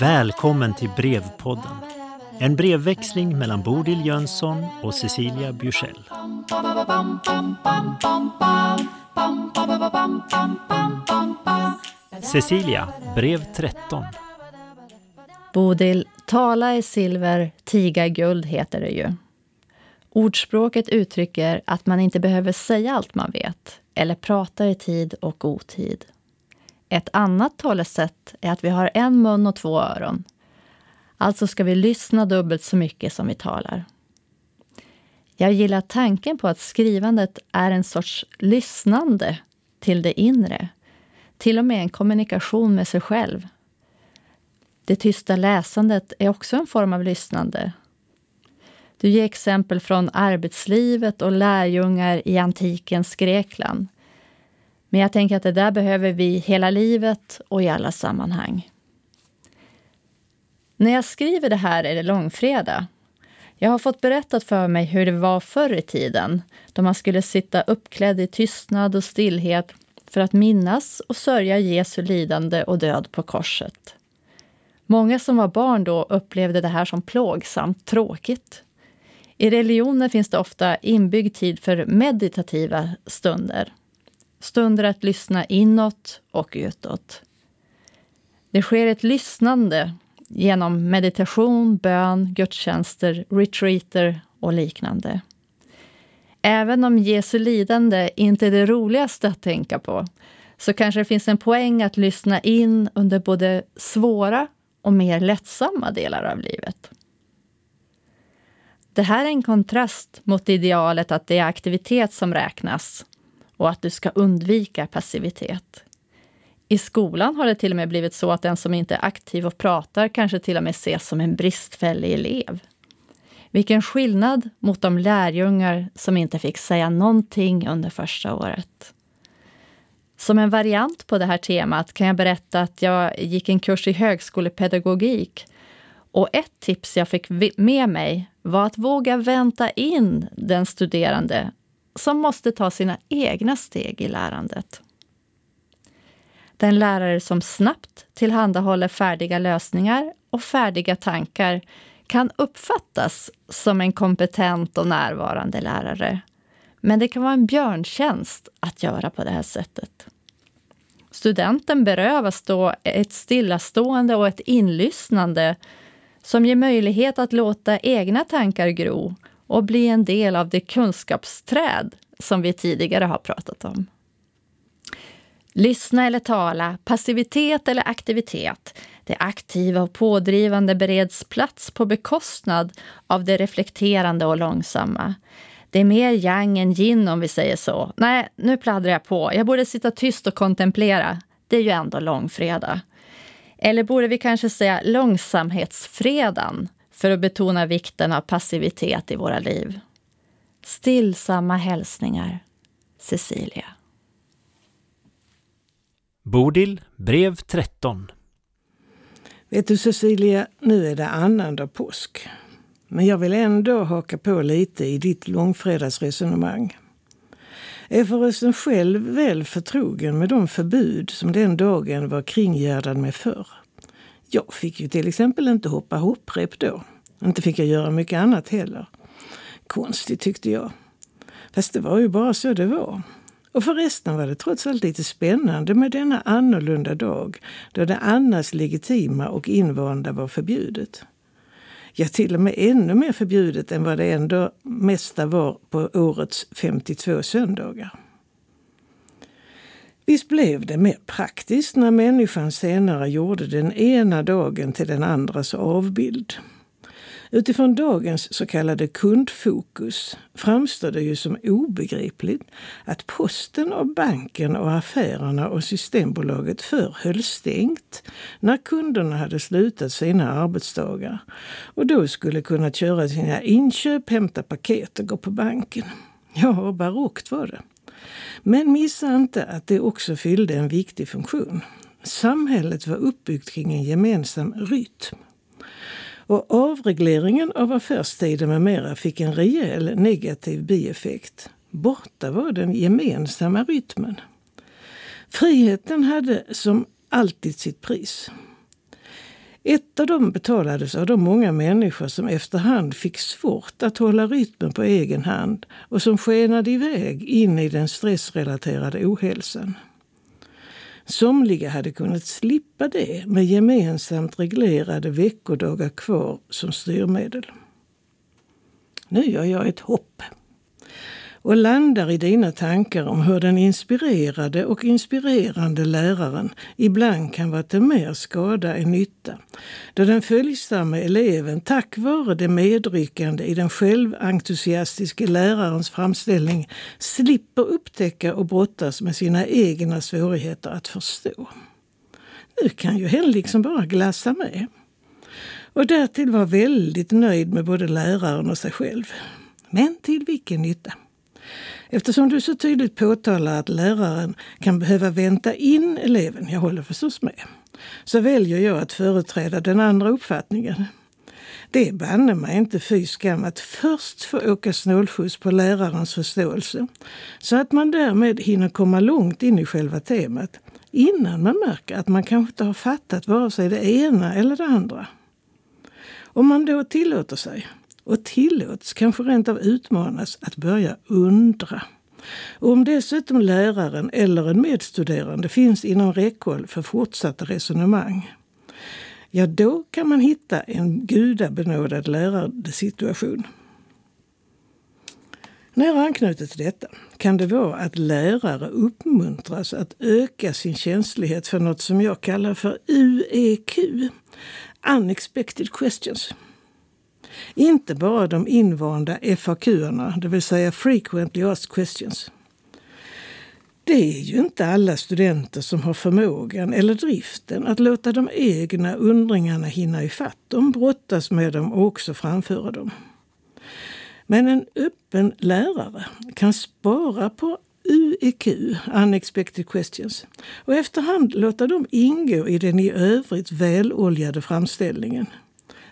Välkommen till Brevpodden. En brevväxling mellan Bodil Jönsson och Cecilia Bjursell. Cecilia, brev 13. Bodil, tala i silver, tiga i guld heter det ju. Ordspråket uttrycker att man inte behöver säga allt man vet eller prata i tid och otid. Ett annat talesätt är att vi har en mun och två öron. Alltså ska vi lyssna dubbelt så mycket som vi talar. Jag gillar tanken på att skrivandet är en sorts lyssnande till det inre. Till och med en kommunikation med sig själv. Det tysta läsandet är också en form av lyssnande. Du ger exempel från arbetslivet och lärjungar i antikens Grekland. Men jag tänker att det där behöver vi hela livet och i alla sammanhang. När jag skriver det här är det långfredag. Jag har fått berättat för mig hur det var förr i tiden, då man skulle sitta uppklädd i tystnad och stillhet för att minnas och sörja Jesu lidande och död på korset. Många som var barn då upplevde det här som plågsamt tråkigt. I religionen finns det ofta inbyggd tid för meditativa stunder. Stunder att lyssna inåt och utåt. Det sker ett lyssnande genom meditation, bön, gudstjänster, retreater och liknande. Även om Jesu lidande inte är det roligaste att tänka på, så kanske det finns en poäng att lyssna in under både svåra och mer lättsamma delar av livet. Det här är en kontrast mot idealet att det är aktivitet som räknas och att du ska undvika passivitet. I skolan har det till och med blivit så att den som inte är aktiv och pratar kanske till och med ses som en bristfällig elev. Vilken skillnad mot de lärjungar som inte fick säga någonting under första året. Som en variant på det här temat kan jag berätta att jag gick en kurs i högskolepedagogik och ett tips jag fick med mig var att våga vänta in den studerande som måste ta sina egna steg i lärandet. Den lärare som snabbt tillhandahåller färdiga lösningar och färdiga tankar kan uppfattas som en kompetent och närvarande lärare. Men det kan vara en björntjänst att göra på det här sättet. Studenten berövas då ett stillastående och ett inlyssnande som ger möjlighet att låta egna tankar gro och bli en del av det kunskapsträd som vi tidigare har pratat om. Lyssna eller tala, passivitet eller aktivitet. Det aktiva och pådrivande bereds plats på bekostnad av det reflekterande och långsamma. Det är mer yang än yin om vi säger så. Nej, nu pladdrar jag på. Jag borde sitta tyst och kontemplera. Det är ju ändå långfredag. Eller borde vi kanske säga långsamhetsfredan för att betona vikten av passivitet i våra liv? Stillsamma hälsningar, Cecilia. Bodil, brev 13. Vet du Cecilia, nu är det annandag påsk. Men jag vill ändå haka på lite i ditt långfredagsresonemang. Är förresten själv väl förtrogen med de förbud som den dagen var kringgärdad med förr. Jag fick ju till exempel inte hoppa hopprep då. Inte fick jag göra mycket annat heller. Konstigt tyckte jag. Fast det var ju bara så det var. Och förresten var det trots allt lite spännande med denna annorlunda dag då det annars legitima och invanda var förbjudet. Ja, till och med ännu mer förbjudet än vad det ändå mesta var på årets 52 söndagar. Visst blev det mer praktiskt när människan senare gjorde den ena dagen till den andras avbild. Utifrån dagens så kallade kundfokus framstår det ju som obegripligt att posten och banken och affärerna och Systembolaget förr höll stängt när kunderna hade slutat sina arbetsdagar och då skulle kunna köra sina inköp, hämta paket och gå på banken. Ja, barockt var det. Men missa inte att det också fyllde en viktig funktion. Samhället var uppbyggt kring en gemensam rytm. Och avregleringen av affärstider med mera fick en rejäl negativ bieffekt. Borta var den gemensamma rytmen. Friheten hade som alltid sitt pris. Ett av dem betalades av de många människor som efterhand fick svårt att hålla rytmen på egen hand och som skenade iväg in i den stressrelaterade ohälsan. Somliga hade kunnat slippa det med gemensamt reglerade veckodagar kvar som styrmedel. Nu gör jag ett hopp och landar i dina tankar om hur den inspirerade och inspirerande läraren ibland kan vara till mer skada än nytta. Då den följsamme eleven tack vare det medryckande i den själventusiastiske lärarens framställning slipper upptäcka och brottas med sina egna svårigheter att förstå. Nu kan ju hen liksom bara glassa med. Och därtill vara väldigt nöjd med både läraren och sig själv. Men till vilken nytta? Eftersom du så tydligt påtalar att läraren kan behöva vänta in eleven, jag håller förstås med, så väljer jag att företräda den andra uppfattningen. Det är banne mig inte fy skam att först få åka snålskjuts på lärarens förståelse så att man därmed hinner komma långt in i själva temat innan man märker att man kanske inte har fattat vare sig det ena eller det andra. Om man då tillåter sig och tillåts, kanske rent av utmanas, att börja undra. Och om dessutom läraren eller en medstuderande finns inom räckhåll för fortsatta resonemang, ja då kan man hitta en gudabenådad lärarsituation. Nära anknutet till detta kan det vara att lärare uppmuntras att öka sin känslighet för något som jag kallar för UEQ, Unexpected Questions. Inte bara de invanda FAQ-erna, det vill säga Frequently Asked Questions. Det är ju inte alla studenter som har förmågan eller driften att låta de egna undringarna hinna ifatt dem, brottas med dem och också framföra dem. Men en öppen lärare kan spara på UEQ, Unexpected Questions, och efterhand låta dem ingå i den i övrigt väloljade framställningen.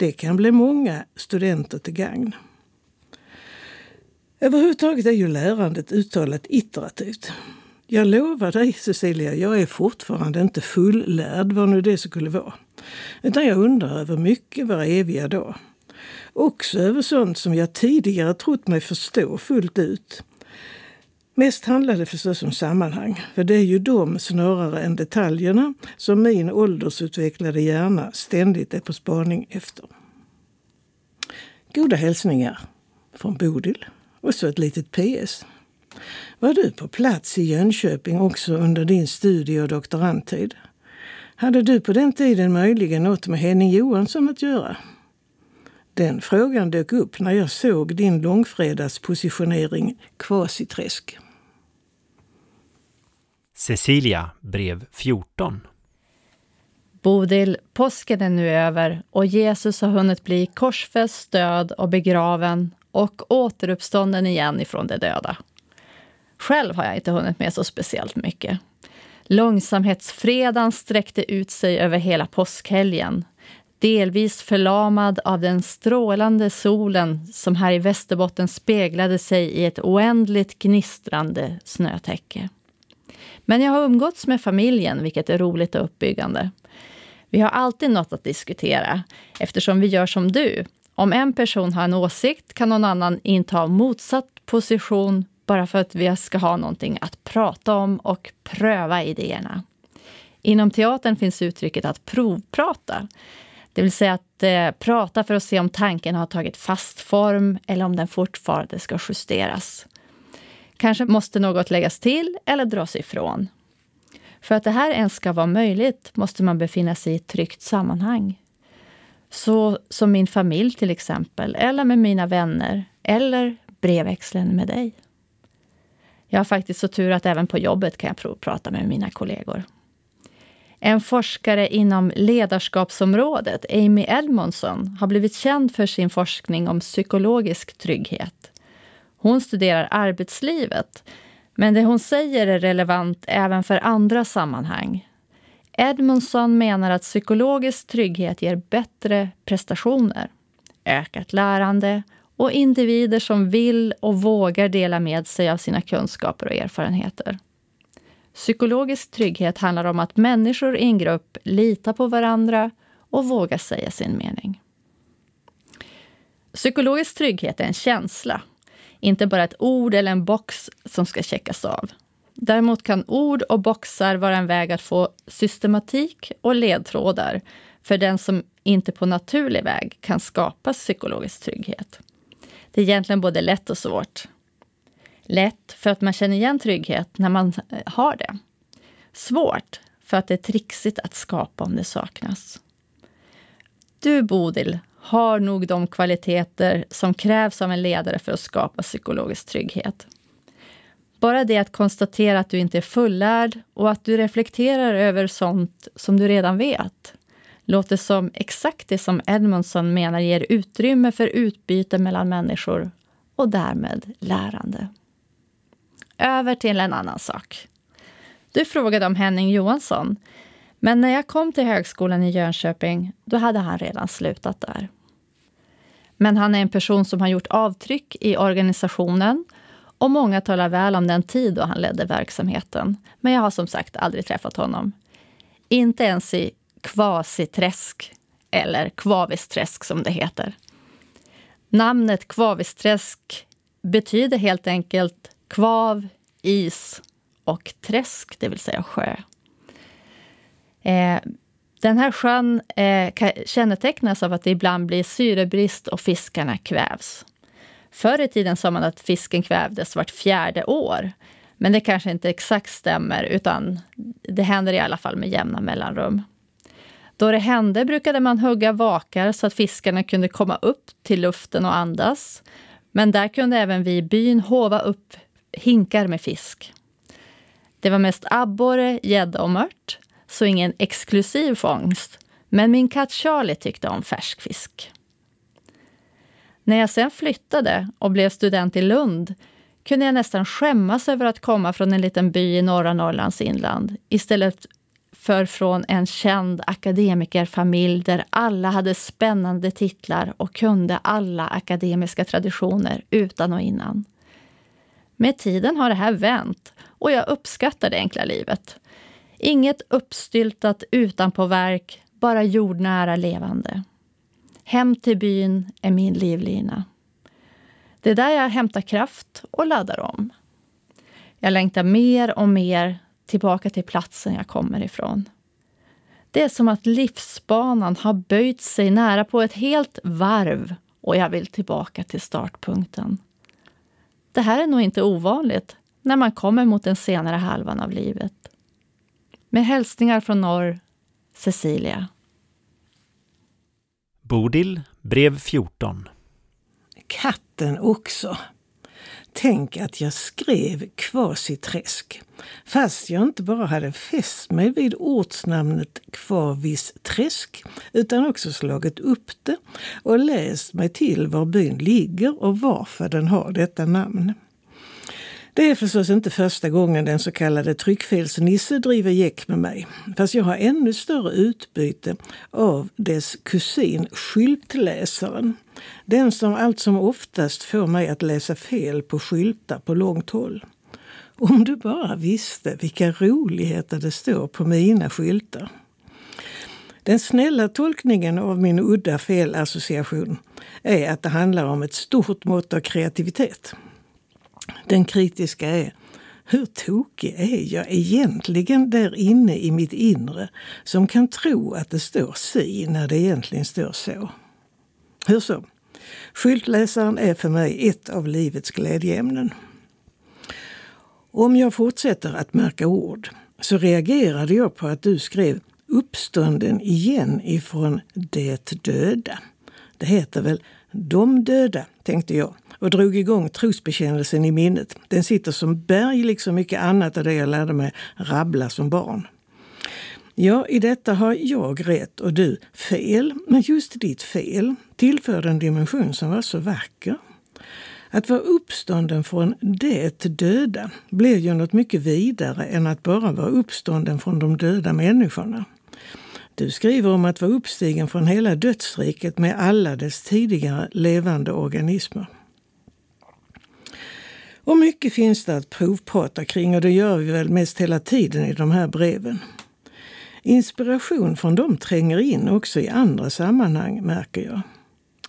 Det kan bli många studenter till gagn. Överhuvudtaget är ju lärandet uttalat iterativt. Jag lovar dig Cecilia, jag är fortfarande inte fullärd, vad nu det skulle vara. Utan jag undrar över mycket var eviga dag. Också över sånt som jag tidigare trott mig förstå fullt ut. Mest handlar det förstås om sammanhang, för det är ju de snarare än detaljerna som min åldersutvecklade hjärna ständigt är på spaning efter. Goda hälsningar från Bodil och så ett litet PS. Var du på plats i Jönköping också under din studie och doktorandtid? Hade du på den tiden möjligen något med Henning Johansson att göra? Den frågan dök upp när jag såg din långfredagspositionering Kvasiträsk. Cecilia, brev 14. Bodil, påsken är nu över och Jesus har hunnit bli korsfäst, död och begraven och återuppstånden igen ifrån de döda. Själv har jag inte hunnit med så speciellt mycket. Långsamhetsfredagen sträckte ut sig över hela påskhelgen. Delvis förlamad av den strålande solen som här i Västerbotten speglade sig i ett oändligt gnistrande snötäcke. Men jag har umgåtts med familjen, vilket är roligt och uppbyggande. Vi har alltid något att diskutera, eftersom vi gör som du. Om en person har en åsikt kan någon annan inta motsatt position bara för att vi ska ha någonting att prata om och pröva idéerna. Inom teatern finns uttrycket att provprata. Det vill säga att eh, prata för att se om tanken har tagit fast form eller om den fortfarande ska justeras. Kanske måste något läggas till eller dras ifrån. För att det här ens ska vara möjligt måste man befinna sig i ett tryggt sammanhang. Så som min familj till exempel, eller med mina vänner, eller brevväxeln med dig. Jag har faktiskt så tur att även på jobbet kan jag prata med mina kollegor. En forskare inom ledarskapsområdet, Amy Edmondson, har blivit känd för sin forskning om psykologisk trygghet. Hon studerar arbetslivet, men det hon säger är relevant även för andra sammanhang. Edmondson menar att psykologisk trygghet ger bättre prestationer, ökat lärande och individer som vill och vågar dela med sig av sina kunskaper och erfarenheter. Psykologisk trygghet handlar om att människor i en grupp litar på varandra och vågar säga sin mening. Psykologisk trygghet är en känsla, inte bara ett ord eller en box som ska checkas av. Däremot kan ord och boxar vara en väg att få systematik och ledtrådar för den som inte på naturlig väg kan skapa psykologisk trygghet. Det är egentligen både lätt och svårt. Lätt för att man känner igen trygghet när man har det. Svårt för att det är trixigt att skapa om det saknas. Du, Bodil, har nog de kvaliteter som krävs av en ledare för att skapa psykologisk trygghet. Bara det att konstatera att du inte är fullärd och att du reflekterar över sånt som du redan vet låter som exakt det som Edmondson menar ger utrymme för utbyte mellan människor och därmed lärande. Över till en annan sak. Du frågade om Henning Johansson, men när jag kom till högskolan i Jönköping, då hade han redan slutat där. Men han är en person som har gjort avtryck i organisationen och många talar väl om den tid då han ledde verksamheten. Men jag har som sagt aldrig träffat honom. Inte ens i Kvasiträsk, eller Kvavisträsk som det heter. Namnet Kvavisträsk betyder helt enkelt kvav, is och träsk, det vill säga sjö. Eh, den här sjön eh, kännetecknas av att det ibland blir syrebrist och fiskarna kvävs. Förr i tiden sa man att fisken kvävdes vart fjärde år. Men det kanske inte exakt stämmer, utan det händer i alla fall med jämna mellanrum. Då det hände brukade man hugga vakar så att fiskarna kunde komma upp till luften och andas. Men där kunde även vi i byn hova upp hinkar med fisk. Det var mest abborre, gädda och mört, så ingen exklusiv fångst. Men min katt Charlie tyckte om färsk fisk. När jag sen flyttade och blev student i Lund kunde jag nästan skämmas över att komma från en liten by i norra Norrlands inland istället för från en känd akademikerfamilj där alla hade spännande titlar och kunde alla akademiska traditioner utan och innan. Med tiden har det här vänt och jag uppskattar det enkla livet. Inget uppstyltat utanpåverk, bara jordnära levande. Hem till byn är min livlina. Det är där jag hämtar kraft och laddar om. Jag längtar mer och mer tillbaka till platsen jag kommer ifrån. Det är som att livsbanan har böjt sig nära på ett helt varv och jag vill tillbaka till startpunkten. Det här är nog inte ovanligt när man kommer mot den senare halvan av livet. Med hälsningar från norr, Cecilia. Bodil, brev 14. Katten också. Tänk att jag skrev Kvasiträsk, fast jag inte bara hade fäst mig vid ortsnamnet Kvavisträsk, utan också slagit upp det och läst mig till var byn ligger och varför den har detta namn. Det är förstås inte första gången den så kallade tryckfelsnisse driver gäck med mig. Fast jag har ännu större utbyte av dess kusin skyltläsaren. Den som allt som oftast får mig att läsa fel på skyltar på långt håll. Om du bara visste vilka roligheter det står på mina skyltar. Den snälla tolkningen av min udda felassociation är att det handlar om ett stort mått av kreativitet. Den kritiska är hur tokig är jag egentligen där inne i mitt inre som kan tro att det står si när det egentligen står så? Hur så? Skyltläsaren är för mig ett av livets glädjeämnen. Om jag fortsätter att märka ord så reagerade jag på att du skrev uppstånden igen ifrån det döda. Det heter väl de döda, tänkte jag och drog igång trosbekännelsen i minnet. Den sitter som berg, liksom mycket annat av det jag lärde mig rabbla som barn. Ja, i detta har jag rätt och du fel. Men just ditt fel tillförde en dimension som var så vacker. Att vara uppstånden från det döda blir ju något mycket vidare än att bara vara uppstånden från de döda människorna. Du skriver om att vara uppstigen från hela dödsriket med alla dess tidigare levande organismer. Och mycket finns det att provprata kring och det gör vi väl mest hela tiden i de här breven. Inspiration från dem tränger in också i andra sammanhang, märker jag.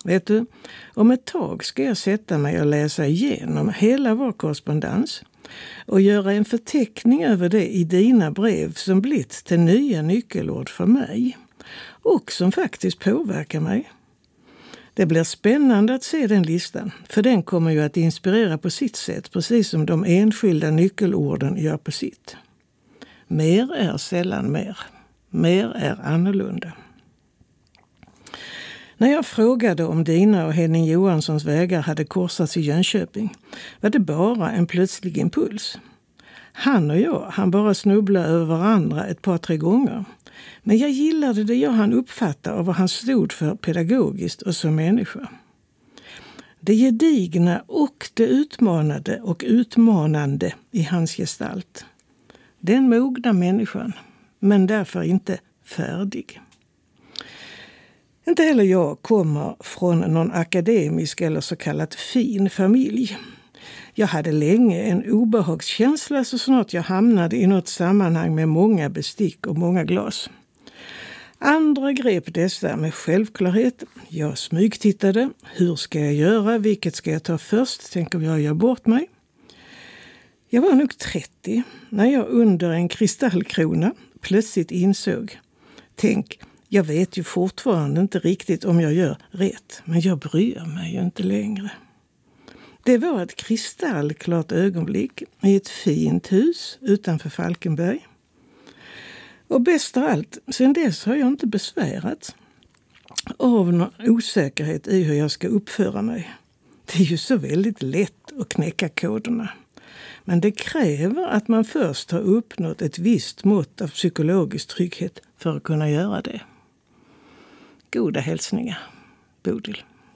Vet du, om ett tag ska jag sätta mig och läsa igenom hela vår korrespondens och göra en förteckning över det i dina brev som blivit till nya nyckelord för mig och som faktiskt påverkar mig. Det blir spännande att se den listan, för den kommer ju att inspirera på sitt sätt, precis som de enskilda nyckelorden gör på sitt. Mer är sällan mer. Mer är annorlunda. När jag frågade om dina och Henning Johanssons vägar hade korsats i Jönköping var det bara en plötslig impuls. Han och jag han bara snubbla över varandra ett par, tre gånger. Men jag gillade det jag han uppfatta och vad han stod för pedagogiskt och som människa. Det gedigna och det utmanade och utmanande i hans gestalt. Den mogna människan, men därför inte färdig. Inte heller jag kommer från någon akademisk eller så kallat fin familj. Jag hade länge en obehagskänsla så snart jag hamnade i något sammanhang med många bestick och många glas. Andra grep dessa med självklarhet. Jag smygtittade. Hur ska jag göra? Vilket ska jag ta först? Tänk om jag gör bort mig? Jag var nog 30 när jag under en kristallkrona plötsligt insåg. Tänk, jag vet ju fortfarande inte riktigt om jag gör rätt, men jag bryr mig ju inte längre. Det var ett kristallklart ögonblick i ett fint hus utanför Falkenberg. Och bäst av allt, sen dess har jag inte besvärats av någon osäkerhet i hur jag ska uppföra mig. Det är ju så väldigt lätt att knäcka koderna. Men det kräver att man först har uppnått ett visst mått av psykologisk trygghet för att kunna göra det. Goda hälsningar, Bodil.